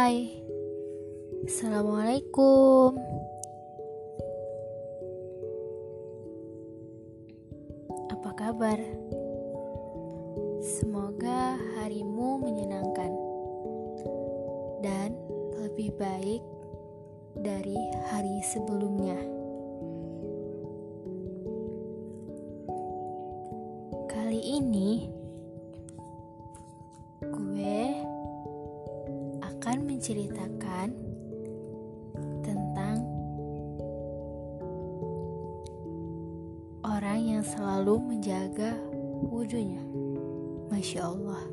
Hai, Assalamualaikum. Apa kabar? Semoga harimu menyenangkan Dan lebih baik dari hari sebelumnya orang yang selalu menjaga wudhunya. Masya Allah.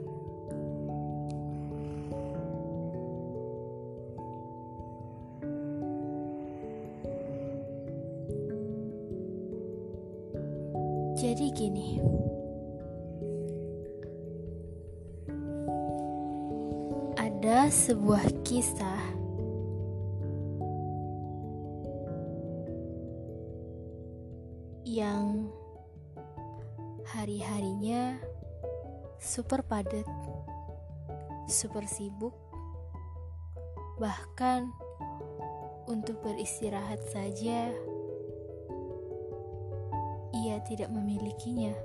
Jadi gini. ada sebuah kisah yang hari-harinya super padat, super sibuk, bahkan untuk beristirahat saja ia tidak memilikinya.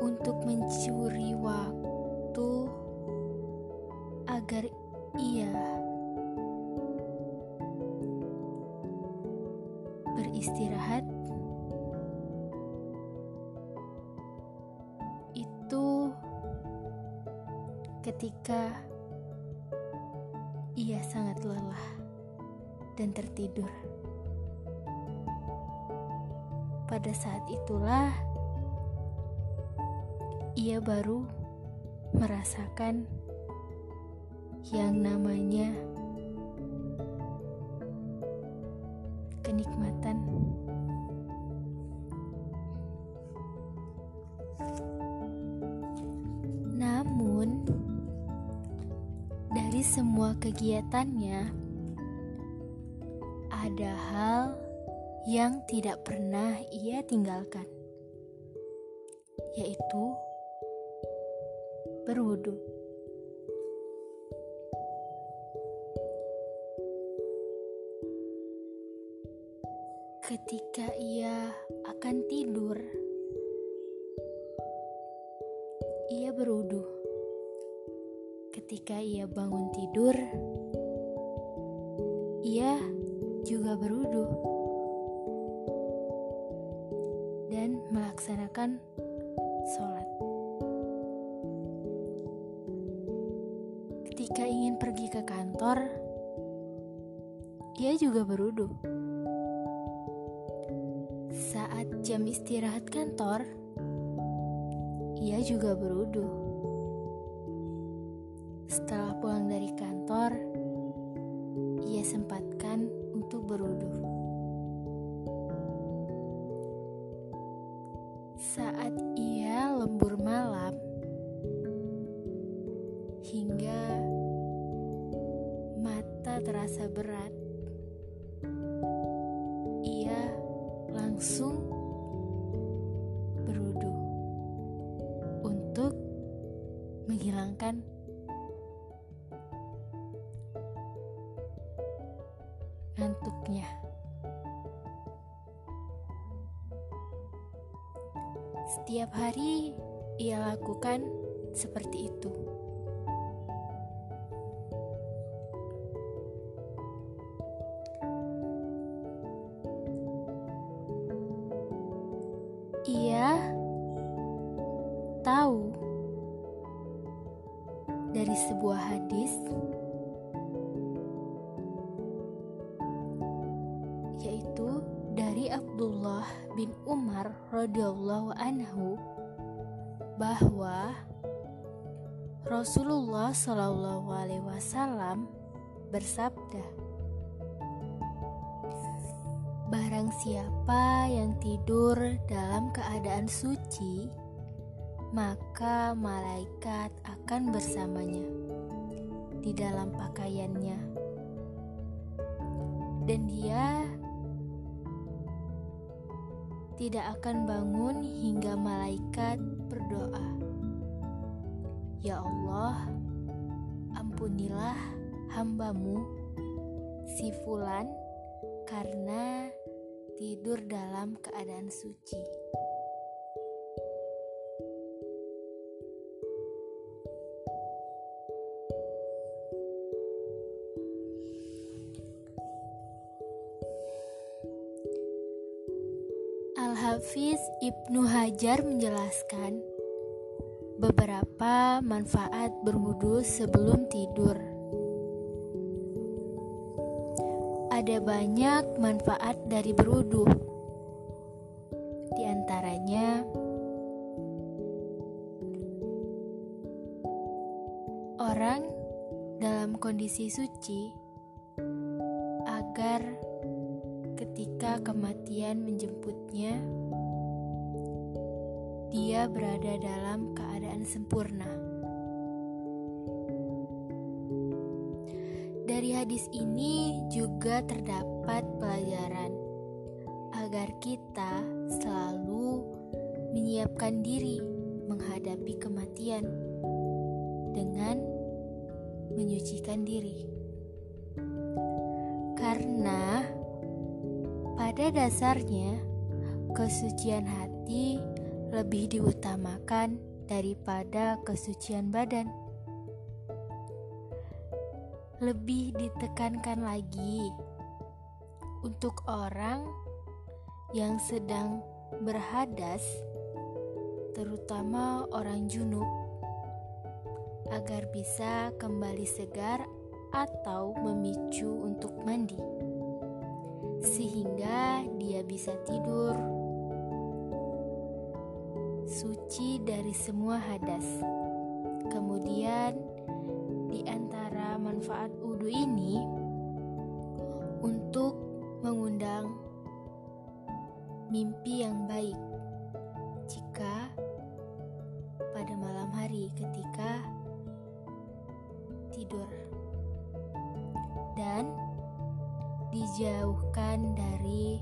untuk mencuri waktu agar ia ketika ia sangat lelah dan tertidur. Pada saat itulah ia baru merasakan yang namanya kenikmatan. Dari semua kegiatannya, ada hal yang tidak pernah ia tinggalkan, yaitu berwudu. Ketika ia akan tidur, ia berwudu. Ketika ia bangun tidur, ia juga berwudu dan melaksanakan sholat. Ketika ingin pergi ke kantor, ia juga berudu. Saat jam istirahat kantor, ia juga berudu. Setelah pulang dari kantor, ia sempatkan untuk berudu. Saat ia lembur malam, hingga terasa berat, ia langsung berudu untuk menghilangkan ngantuknya. Setiap hari ia lakukan seperti itu. Ia tahu dari sebuah hadis radhiyallahu anhu bahwa Rasulullah Shallallahu alaihi wasallam bersabda Barang siapa yang tidur dalam keadaan suci, maka malaikat akan bersamanya di dalam pakaiannya, dan dia tidak akan bangun hingga malaikat berdoa, "Ya Allah, ampunilah hambamu, si Fulan, karena tidur dalam keadaan suci." Al-Hafiz Ibnu Hajar menjelaskan beberapa manfaat berwudu sebelum tidur. Ada banyak manfaat dari berwudu. Di antaranya orang dalam kondisi suci agar ketika kematian menjemputnya, dia berada dalam keadaan sempurna. Dari hadis ini juga terdapat pelajaran agar kita selalu menyiapkan diri menghadapi kematian dengan menyucikan diri. Karena pada dasarnya, kesucian hati lebih diutamakan daripada kesucian badan. Lebih ditekankan lagi untuk orang yang sedang berhadas, terutama orang junub, agar bisa kembali segar atau memicu untuk mandi sehingga dia bisa tidur suci dari semua hadas. Kemudian, di antara manfaat wudhu ini untuk mengundang mimpi yang baik jika pada malam hari ketika tidur dan dijauhkan dari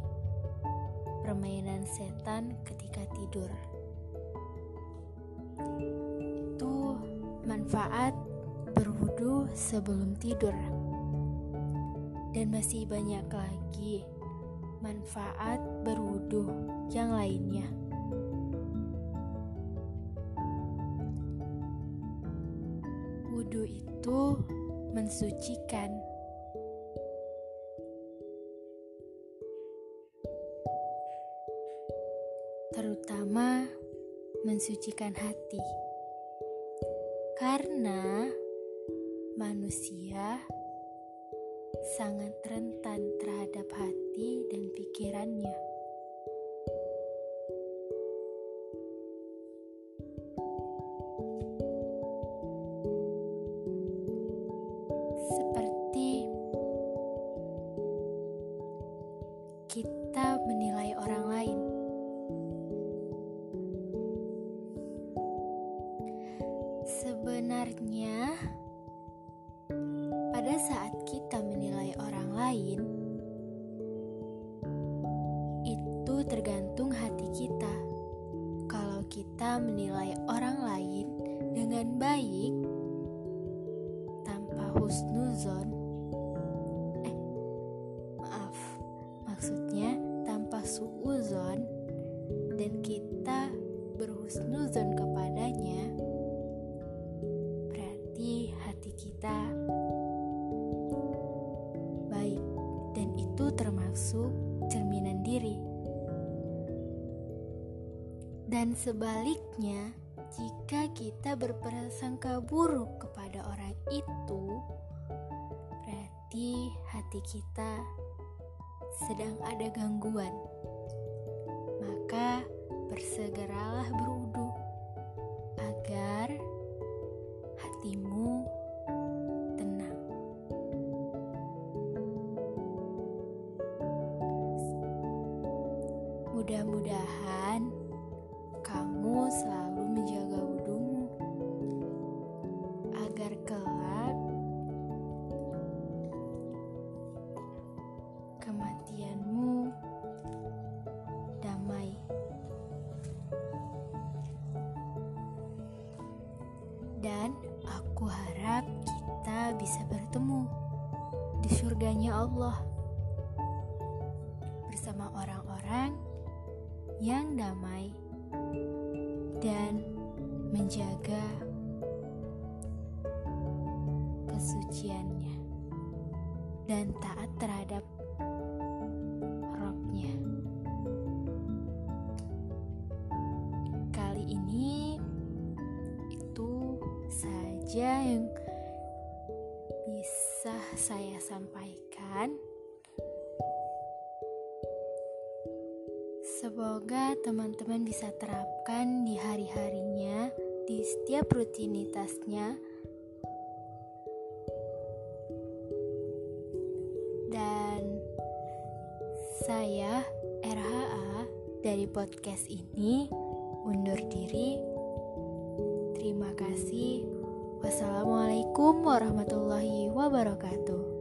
permainan setan ketika tidur. Manfaat berwudu sebelum tidur. Dan masih banyak lagi manfaat berwudu yang lainnya. Wudhu itu mensucikan terutama mensucikan hati, karena manusia sangat rentan terhadap hati dan pikirannya. Sebenarnya, pada saat kita menilai orang lain, itu tergantung hati kita. Kalau kita menilai orang lain dengan baik, tanpa husnuzon, Dan sebaliknya, jika kita berprasangka buruk kepada orang itu, berarti hati kita sedang ada gangguan. Maka bersegeralah berudu agar hatimu Mudah-mudahan surganya Allah. Bersama orang-orang yang damai dan menjaga kesuciannya dan taat terhadap Semoga teman-teman bisa terapkan di hari-harinya, di setiap rutinitasnya. Dan saya RHA dari podcast ini undur diri. Terima kasih. Wassalamualaikum warahmatullahi wabarakatuh.